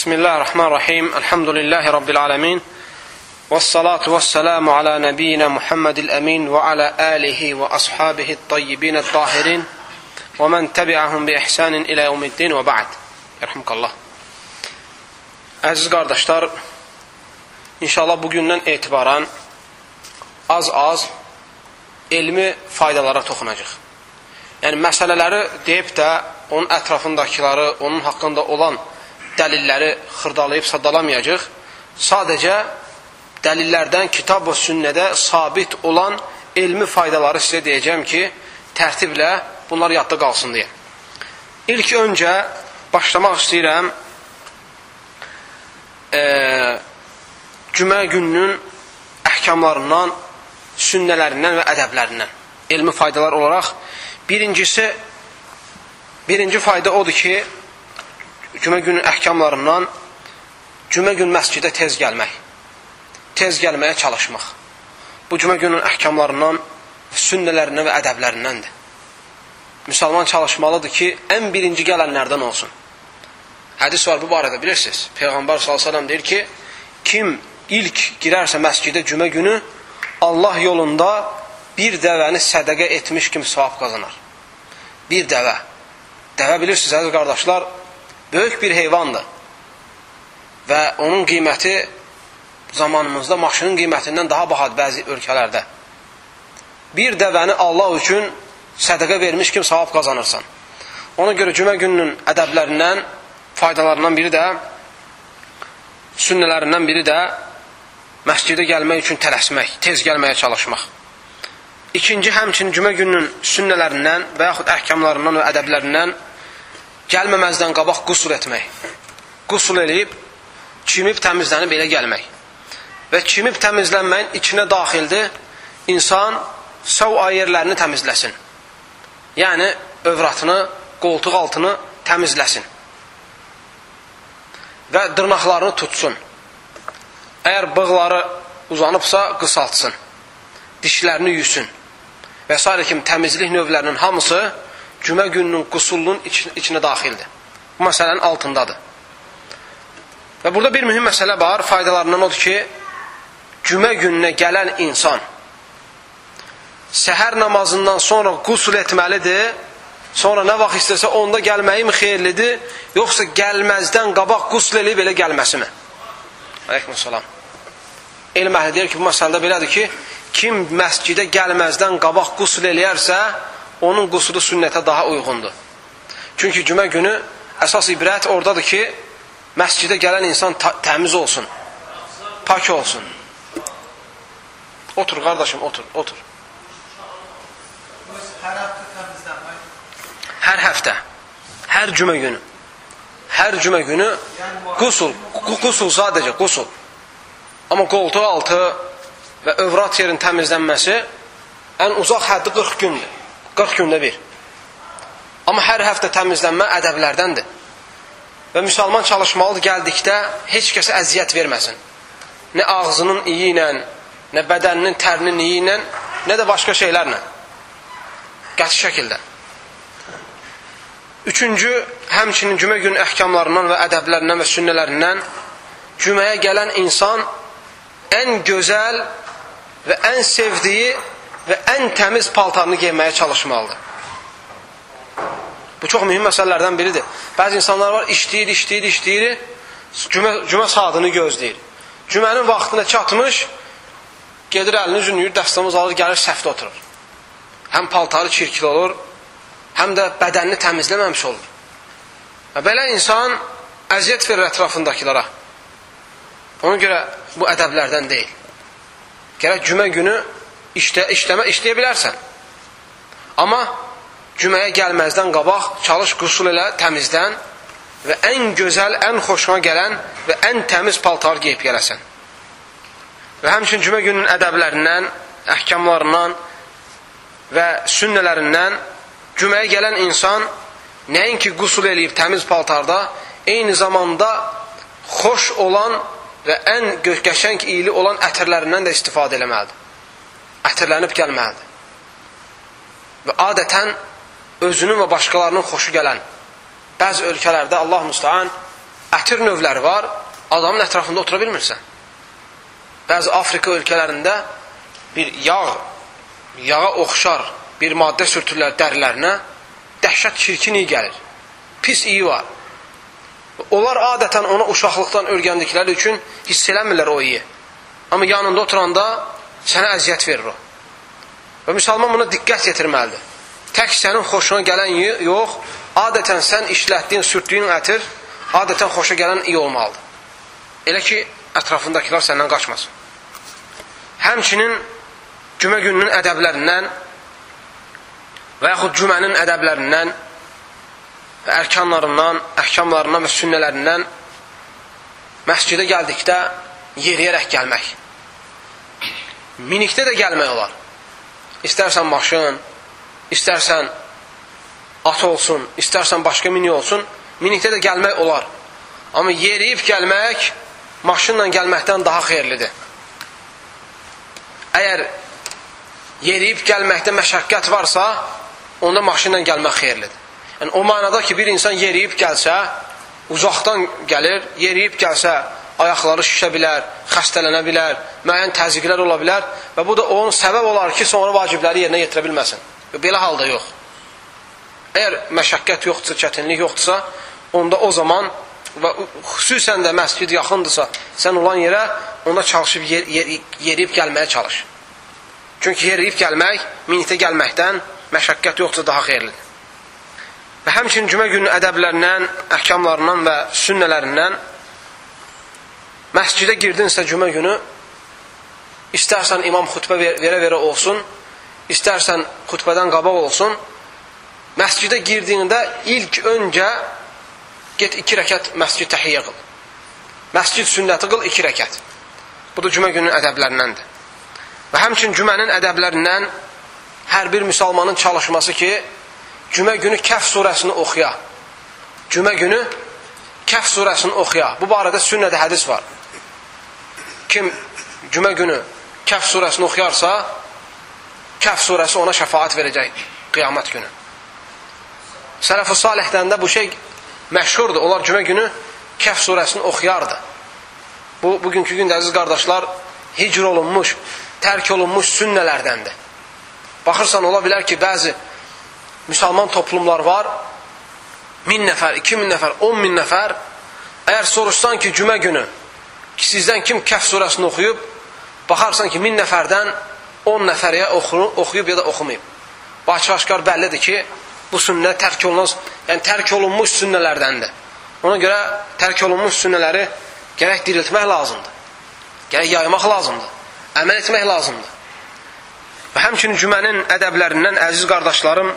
Bismillahirrahmanirrahim. Elhamdülillahi Rabbil alemin. Vessalatu vesselamu ala nebiyyina Muhammedil emin ve ala alihi ve ashabihi tayyibine tahirin ve men tebi'ahum bi ihsanin ilə yevmiddin və ba'd. Yerhamkallah. Əziz qardaşlar, inşallah bugündən etibaran az-az elmi faydalara toxunacaq. Yəni, məsələləri deyib də onun ətrafındakiları, onun haqqında olan dəlilləri xırdalayıb sadalamayacaq. Sadəcə dəlillərdən kitab və sünnədə sabit olan elmi faydaları sizə deyəcəm ki, tərtiblə bunlar yadda qalsın deyə. İlk öncə başlamaq istəyirəm e, cümə gününün əhkamlarından, sünnələrindən və ədəblərindən elmi faydalar olaraq birincisi birinci fayda odur ki cümə günün əhkamlarından cümə gün məscidə tez gəlmək tez gəlməyə çalışmaq bu cümə günün əhkamlarından sünnələrindən və ədəblərindəndir müsəlman çalışmalıdır ki ən birinci gələnlərdən olsun Hədis var bu barədə bilirsiniz. Peyğəmbər s.ə.v deyir ki, kim ilk girərsə məscidə cümə günü Allah yolunda bir dəvəni sədəqə etmiş kimi savab qazanar. Bir dəvə. Dəvə bilirsiniz, əziz qardaşlar, böyük bir heyvandır. Və onun qiyməti zamanımızda maşının qiymətindən daha bahadır bəzi ölkələrdə. Bir dəvəni Allah üçün sədəqə vermiş kimi savab qazanırsan. Ona görə cümə gününün ədəblərindən faydalarından biri də sünnələrindən biri də məscidə gəlmək üçün tələsmək, tez gəlməyə çalışmaq. İkinci, həmçinin cümə gününün sünnələrindən və yaxud əhkamlarından və ədəblərindən gəlməməzdən qabaq qusul etmək. Qusul eləyib, çimib, təmizlənib elə gəlmək. Və çimib təmizlənməyin içinə daxildir, insan səv ayerlərini təmizləsin. Yəni, övratını, qoltuq altını təmizləsin və dırnaqlarını tutsun. Əgər bığları uzanıbsa, qısaltsın. Dişlərini yüsün. Və s. kimi təmizlik növlərinin hamısı cümə gününün qusullunun içinə daxildir. Bu məsələnin altındadır. Və burada bir mühüm məsələ var, faydalarından odur ki, cümə gününə gələn insan səhər namazından sonra qusul etməlidir Sonra nə vaxt istəsə onda gəlməyi mi xeyirlidir, yoxsa gəlməzdən qabaq qusl eləyib elə gəlməsi mi? Aleykümselam. Elm əhli deyir ki, bu məsələdə belədir ki, kim məscidə gəlməzdən qabaq qusl eləyərsə, onun quslu sünnətə daha uyğundur. Çünki cümə günü əsas ibrət oradadır ki, məscidə gələn insan təmiz olsun, pak olsun. Otur qardaşım, otur, otur. Hər həftə, hər cümə günü, hər cümə günü qusul, qusul sadəcə qusul. Amma qoltuq altı və övrat yerin təmizlənməsi ən uzaq həddi 40 gündür. 40 gündə bir. Amma hər həftə təmizlənmə ədəblərdəndir. Və müsəlman çalışmalıdır gəldikdə heç kəsə əziyyət verməsin. Nə ağzının iyi ilə, nə bədəninin tərinin iyi ilə, nə də başqa şeylərlə. Qəti şəkildə. Üçüncü, həmçinin cümə günü əhkamlarından və ədəblərindən və sünnələrindən cüməyə gələn insan ən gözəl və ən sevdiyi və ən təmiz paltarını geyməyə çalışmalıdır. Bu çox mühüm məsələlərdən biridir. Bəzi insanlar var, işləyir, işləyir, işləyir, cümə, cümə saatını gözləyir. Cümənin vaxtına çatmış, gedir əlini zünlüyür, dəstəmiz alır, gəlir səhvdə oturur. Həm paltarı çirkli olur, həm də bədənini təmizləməmiş olur. Və belə insan əziyyət verir ətrafındakilara. Ona görə bu ədəblərdən deyil. Gərək cümə günü işlə, işləmə işləyə bilərsən. Amma cüməyə gəlməzdən qabaq çalış qusul elə təmizdən və ən gözəl, ən xoşuna gələn və ən təmiz paltar geyib gələsən. Və həmçin cümə gününün ədəblərindən, əhkamlarından və sünnələrindən Cüməyə gələn insan nəinki qusul eləyib təmiz paltarda, eyni zamanda xoş olan və ən qəşəng iyili olan ətirlərindən də istifadə eləməlidir. Ətirlənib gəlməlidir. Və adətən özünün və başqalarının xoşu gələn bəzi ölkələrdə Allah müstəhan ətir növləri var, adamın ətrafında otura bilmirsən. Bəzi Afrika ölkələrində bir yağ, yağa oxşar bir maddə sürtürlər dərilərinə, dəhşət çirkin iyi gəlir. Pis iyi var. Onlar adətən ona uşaqlıqdan örgəndikləri üçün hiss eləmirlər o iyi. Amma yanında oturanda sənə əziyyət verir o. Və müsəlman buna diqqət yetirməlidir. Tək sənin xoşuna gələn yox, adətən sən işlətdiyin, sürtdüyün ətir adətən xoşa gələn iyi olmalıdır. Elə ki, ətrafındakılar səndən qaçmasın. Həmçinin cümə gününün ədəblərindən və yaxud cümənin ədəblərindən və ərkanlarından, əhkamlarından və sünnələrindən məscidə gəldikdə yeriyərək gəlmək. Minikdə də gəlmək olar. İstərsən maşın, istərsən at olsun, istərsən başqa mini olsun, minikdə də gəlmək olar. Amma yeriyib gəlmək maşınla gəlməkdən daha xeyirlidir. Əgər yeriyib gəlməkdə məşəqqət varsa, onda maşınla gəlmək xeyirlidir. Yəni, o manada ki, bir insan yeriyib gəlsə, uzaqdan gəlir, yeriyib gəlsə, ayaqları şişə bilər, xəstələnə bilər, müəyyən təzyiqlər ola bilər və bu da onun səbəb olar ki, sonra vacibləri yerinə yetirə bilməsin. Belə halda yox. Əgər məşəqqət yoxdursa, çətinlik yoxdursa, onda o zaman və xüsusən də məscid yaxındırsa, sən olan yerə onda çalışıb yer, yer, yeriyib gəlməyə çalış. Çünki yeriyib gəlmək, minitə gəlməkdən məşəqqət yoxdursa daha xeyirlidir. Və həmçinin cümə günü ədəblərindən, əhkamlarından və sünnələrindən məscidə girdinsə cümə günü istərsən imam xütbə verə-verə olsun, istərsən xütbədən qabaq olsun, məscidə girdiyində ilk öncə get iki rəkət məscid təhiyyə qıl. Məscid sünnəti qıl iki rəkət. Bu da cümə gününün ədəblərindəndir. Və həmçin cümənin ədəblərindən hər bir müsəlmanın çalışması ki, cümə günü Kəf surəsini oxuya. Cümə günü Kəf surəsini oxuya. Bu barədə sünnədə hədis var. Kim cümə günü Kəf surəsini oxuyarsa, Kəf surəsi ona şəfaat verəcək qiyamət günü. Sələf-i salihdən də bu şey məşhurdur. Onlar cümə günü Kəf surəsini oxuyardı. Bu, bugünkü gündə əziz qardaşlar, hicr olunmuş, tərk olunmuş sünnələrdəndir. Baxırsan, ola bilər ki, bəzi müsəlman toplumlar var, min nəfər, iki min nəfər, on min nəfər, əgər soruşsan ki, cümə günü ki, sizdən kim Kəf surəsini oxuyub, baxarsan ki, min nəfərdən on nəfəriyə oxuyub ya da oxumayıb. Bu açıq-aşkar bəllidir ki, bu sünnə tərk olunmaz, yəni tərk olunmuş sünnələrdəndir. Ona görə tərk olunmuş sünnələri gərək diriltmək lazımdır. Gərək yaymaq lazımdır. Əməl etmək lazımdır. Və həmçinin cümənin ədəblərindən, əziz qardaşlarım,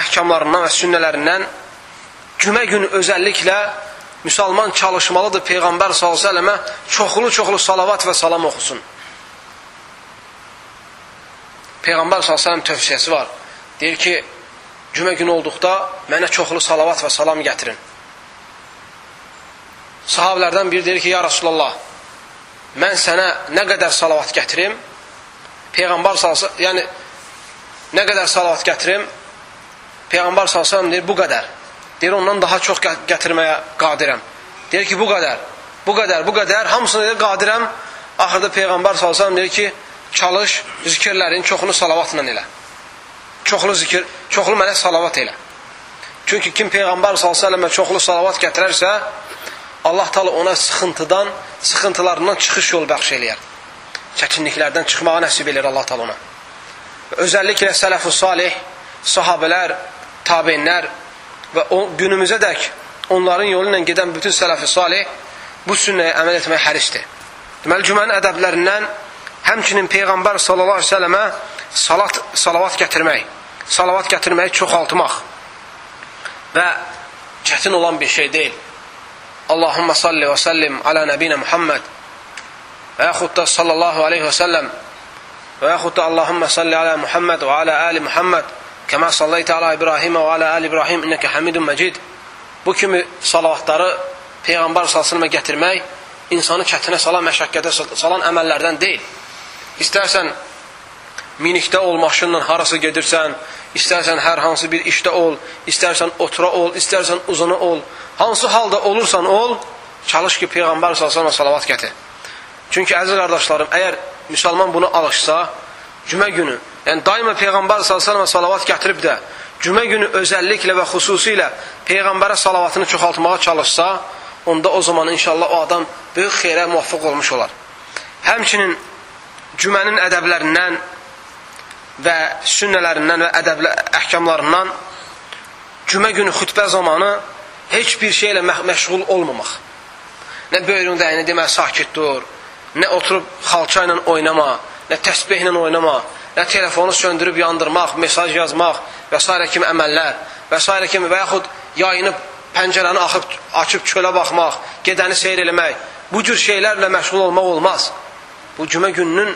əhkamlarından və sünnələrindən cümə günü özəlliklə müsəlman çalışmalıdır Peyğəmbər s.ə.və çoxlu-çoxlu salavat və salam oxusun. Peyğəmbər s.ə.v tövsiyəsi var. Deyir ki, cümə günü olduqda mənə çoxlu salavat və salam gətirin. Sahabələrdən biri deyir ki, ya Rasulallah, mən sənə nə qədər salavat gətirim? Peyğəmbər salsa, yəni nə qədər salavat gətirim? Peyğəmbər salsam deyir, bu qədər. Deyir, ondan daha çox gətirməyə qadirəm. Deyir ki, bu qədər, bu qədər, bu qədər, hamısını deyir, qadirəm. Axırda Peyğəmbər salsam deyir ki, çalış, zikirlərin çoxunu salavatla elə çoxlu zikir, çoxlu mənə salavat elə. Çünki kim Peyğəmbər s.ə.və çoxlu salavat gətirərsə, Allah talı ona sıxıntıdan, sıxıntılarından çıxış yol bəxş eləyər. Çəkinliklərdən çıxmağa nəsib eləyər Allah talı ona. Özəlliklə sələf-ü salih, sahabələr, tabinlər və o, günümüzə dək onların yolu ilə gedən bütün sələf-ü salih bu sünnəyə əməl etmək hərisdir. Deməli, cümənin ədəblərindən həmçinin Peyğəmbər sallallahu aleyhi ve sələmə salat, salavat gətirmək, salavat gətirməyi çoxaltmaq və çətin olan bir şey deyil. Allahumma salli və səllim alə nəbinə Muhammed və yaxud da sallallahu aleyhi və səlləm və yaxud da Allahumma salli alə Muhammed və alə əli Muhammed kəmə sallaytə alə İbrahimə və alə əli İbrahim innəkə həmidun məcid bu kimi salavatları Peyğəmbər salsınmə gətirmək insanı çətinə salan, məşəkkətə salan əməllərdən deyil. İstərsən minikdə ol, maşınla harası gedirsən, istərsən hər hansı bir işdə ol, istərsən otura ol, istərsən uzuna ol, hansı halda olursan ol, çalış ki, Peyğəmbər sallallahu salavat gətir. Çünki əziz qardaşlarım, əgər müsəlman bunu alışsa, cümə günü, yəni daima Peyğəmbər sallallahu salavat gətirib də, cümə günü özəlliklə və xüsusilə Peyğəmbərə salavatını çoxaltmağa çalışsa, onda o zaman inşallah o adam böyük xeyrə muvaffaq olmuş olar. Həmçinin cümənin ədəblərindən və sünnələrindən və ədəblə, əhkamlarından cümə günü xütbə zamanı heç bir şeylə məşğul olmamaq. Nə böyrün dəyini demək sakit dur, nə oturub xalça ilə oynama, nə təsbihlə oynama, nə telefonu söndürüb yandırmaq, mesaj yazmaq və s. kimi əməllər və s. kimi və yaxud yayınıb pəncərəni axıb, açıb çölə baxmaq, gedəni seyr eləmək, bu cür şeylərlə məşğul olmaq olmaz. Bu cümə gününün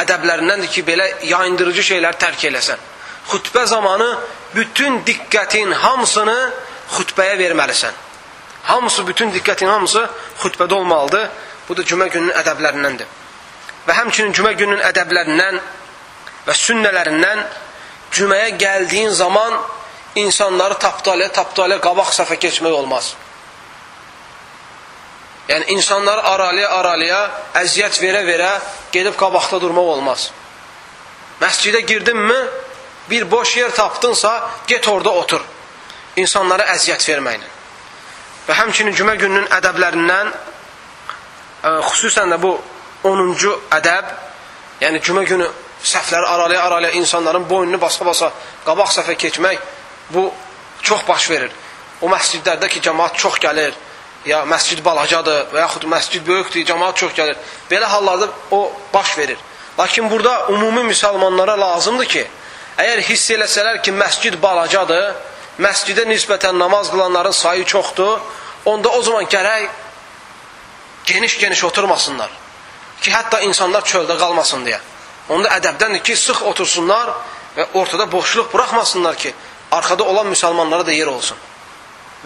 ədəblərindəndir ki, belə yayındırıcı şeylər tərk eləsən. Xütbə zamanı bütün diqqətin hamısını xütbəyə verməlisən. Hamısı, bütün diqqətin hamısı xütbədə olmalıdır. Bu da cümə gününün ədəblərindəndir. Və həmçinin cümə gününün ədəblərindən və sünnələrindən cüməyə gəldiyin zaman insanları tapdalə, tapdalə qabaq səfə keçmək olmaz. Yəni, insanları aralaya-aralaya, əziyyət verə-verə gedib qabaqda durmaq olmaz. Məscidə girdinmi, bir boş yer tapdınsa, get orada otur. İnsanlara əziyyət verməklə. Və həmçinin cümə gününün ədəblərindən, ə, e, xüsusən də bu 10-cu ədəb, yəni cümə günü səhvləri aralaya-aralaya insanların boynunu basa-basa qabaq səfə keçmək, bu çox baş verir. O məscidlərdə ki, cəmaat çox gəlir, ya məscid balacadır və yaxud məscid böyükdür, cəmaat çox gəlir. Belə hallarda o baş verir. Lakin burada ümumi müsəlmanlara lazımdır ki, əgər hiss eləsələr ki, məscid balacadır, məscidə nisbətən namaz qılanların sayı çoxdur, onda o zaman gərək geniş-geniş oturmasınlar. Ki, hətta insanlar çöldə qalmasın deyə. Onda ədəbdəndir ki, sıx otursunlar və ortada boşluq buraxmasınlar ki, arxada olan müsəlmanlara da yer olsun.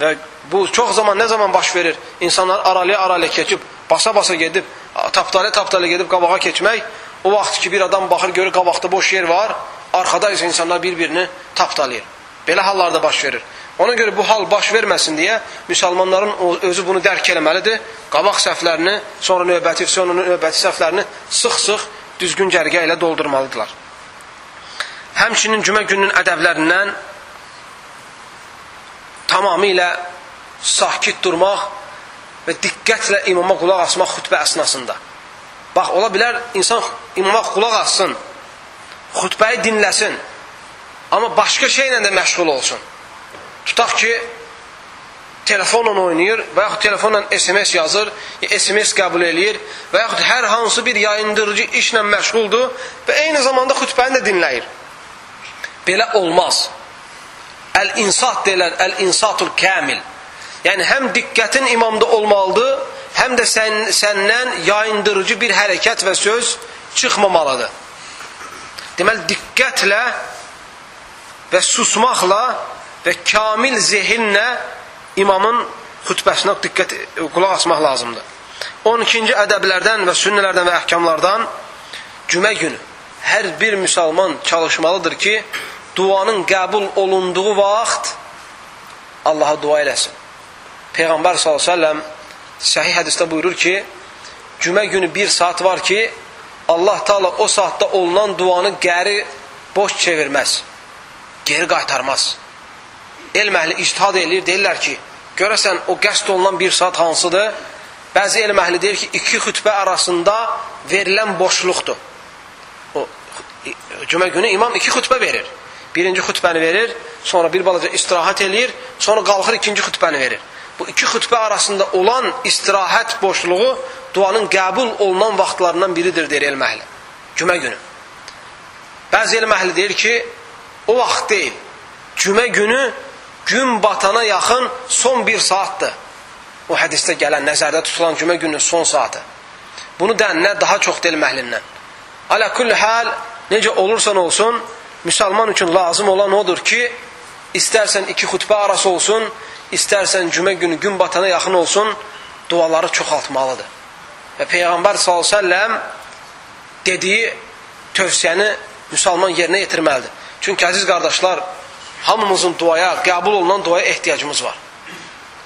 Və bu çox zaman nə zaman baş verir? İnsanlar aralaya-aralaya keçib, basa-basa gedib, tapdalə-tapdalə gedib qabağa keçmək, o vaxt ki, bir adam baxır, görür qabaqda boş yer var, arxada isə insanlar bir-birini tapdalayır. Belə hallarda baş verir. Ona görə bu hal baş verməsin deyə müsəlmanların özü bunu dərk eləməlidir. Qabaq səhvlərini, sonra növbəti, sonra növbəti səhvlərini sıx-sıx düzgün cərgə ilə doldurmalıdırlar. Həmçinin cümə gününün ədəblərindən tamamilə sakit durmaq və diqqətlə imama qulaq asmaq xütbə əsnasında. Bax, ola bilər insan imama qulaq assın, xütbəyi dinləsin, amma başqa şeylə də məşğul olsun. Tutaq ki, telefonla oynayır və yaxud telefonla SMS yazır, ya SMS qəbul eləyir və yaxud hər hansı bir yayındırıcı işlə məşğuldur və eyni zamanda xütbəni də dinləyir. Belə olmaz. Əl-insat deyilər, əl-insatul kamil. Yəni həm diqqətin imamda olmalıdır, həm də sən, səndən yayındırıcı bir hərəkət və söz çıxmamalıdır. Deməli, diqqətlə və susmaqla və kamil zehinlə imamın xütbəsinə diqqət, qulaq asmaq lazımdır. 12-ci ədəblərdən və sünnələrdən və əhkamlardan cümə günü hər bir müsəlman çalışmalıdır ki, duanın qəbul olunduğu vaxt Allaha dua eləsin. Peyğəmbər s.ə.v səhih hədisdə buyurur ki, cümə günü bir saat var ki, Allah Taala o saatda olunan duanı gəri boş çevirməz, geri qaytarmaz. Elm əhli ictihad eləyir, deyirlər ki, görəsən o qəsd olunan bir saat hansıdır? Bəzi elm əhli deyir ki, iki xütbə arasında verilən boşluqdur. O, cümə günü imam iki xütbə verir. Birinci xütbəni verir, sonra bir balaca istirahət eləyir, sonra qalxır ikinci xütbəni verir. Bu iki xütbə arasında olan istirahət boşluğu duanın qəbul olunan vaxtlarından biridir, deyir elm əhli. Cümə günü. Bəzi elm əhli deyir ki, o vaxt deyil. Cümə günü gün batana yaxın son bir saatdır. O hədisdə gələn, nəzərdə tutulan cümə gününün son saatı. Bunu dənlə daha çox elm əhlindən. Alə kulli hal, necə olursan olsun, müsəlman üçün lazım olan odur ki, istərsən iki xütbə arası olsun, istərsən cümə günü gün batana yaxın olsun, duaları çoxaltmalıdır. Və Peyğəmbər s.ə.v dediyi tövsiyəni müsəlman yerinə yetirməlidir. Çünki əziz qardaşlar, hamımızın duaya, qəbul olunan duaya ehtiyacımız var.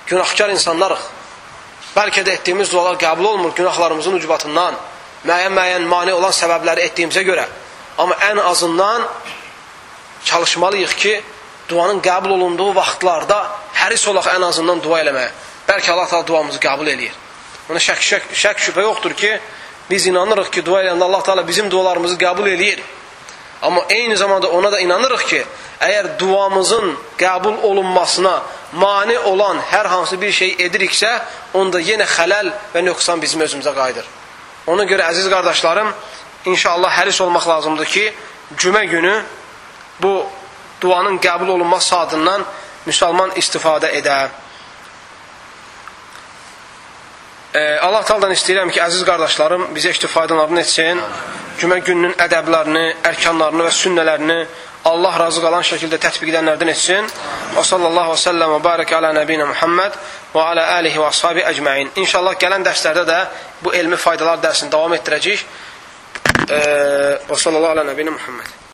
Günahkar insanlarıq. bəlkə də etdiyimiz dualar qəbul olmur günahlarımızın ucbatından, müəyyən-müəyyən mane olan səbəbləri etdiyimizə görə. Amma ən azından çalışmalıyıq ki, duanın qəbul olunduğu vaxtlarda həris olaq ən azından dua eləməyə. Bəlkə Allah Taala duamızı qəbul eləyir. Ona şək, şək, şək şübhə yoxdur ki, biz inanırıq ki, dua eləyəndə Allah Taala bizim dualarımızı qəbul eləyir. Amma eyni zamanda ona da inanırıq ki, əgər duamızın qəbul olunmasına mane olan hər hansı bir şey ediriksə, onda yenə xələl və nöqsan bizim özümüzə qayıdır. Ona görə əziz qardaşlarım, inşallah həris olmaq lazımdır ki, cümə günü bu duanın qəbul olunmaz saatından müsəlman istifadə edə. Allah taldan istəyirəm ki, əziz qardaşlarım bizə işti faydalarını etsin. Cümə gününün ədəblərini, ərkanlarını və sünnələrini Allah razı qalan şəkildə tətbiq edənlərdən etsin. Və sallallahu və səlləm və barək alə nəbinə Muhammed və alə əlihi və ashabi əcməin. İnşallah gələn dərslərdə də bu elmi faydalar dərsini davam etdirəcəyik. Və sallallahu alə nəbinə Muhammed.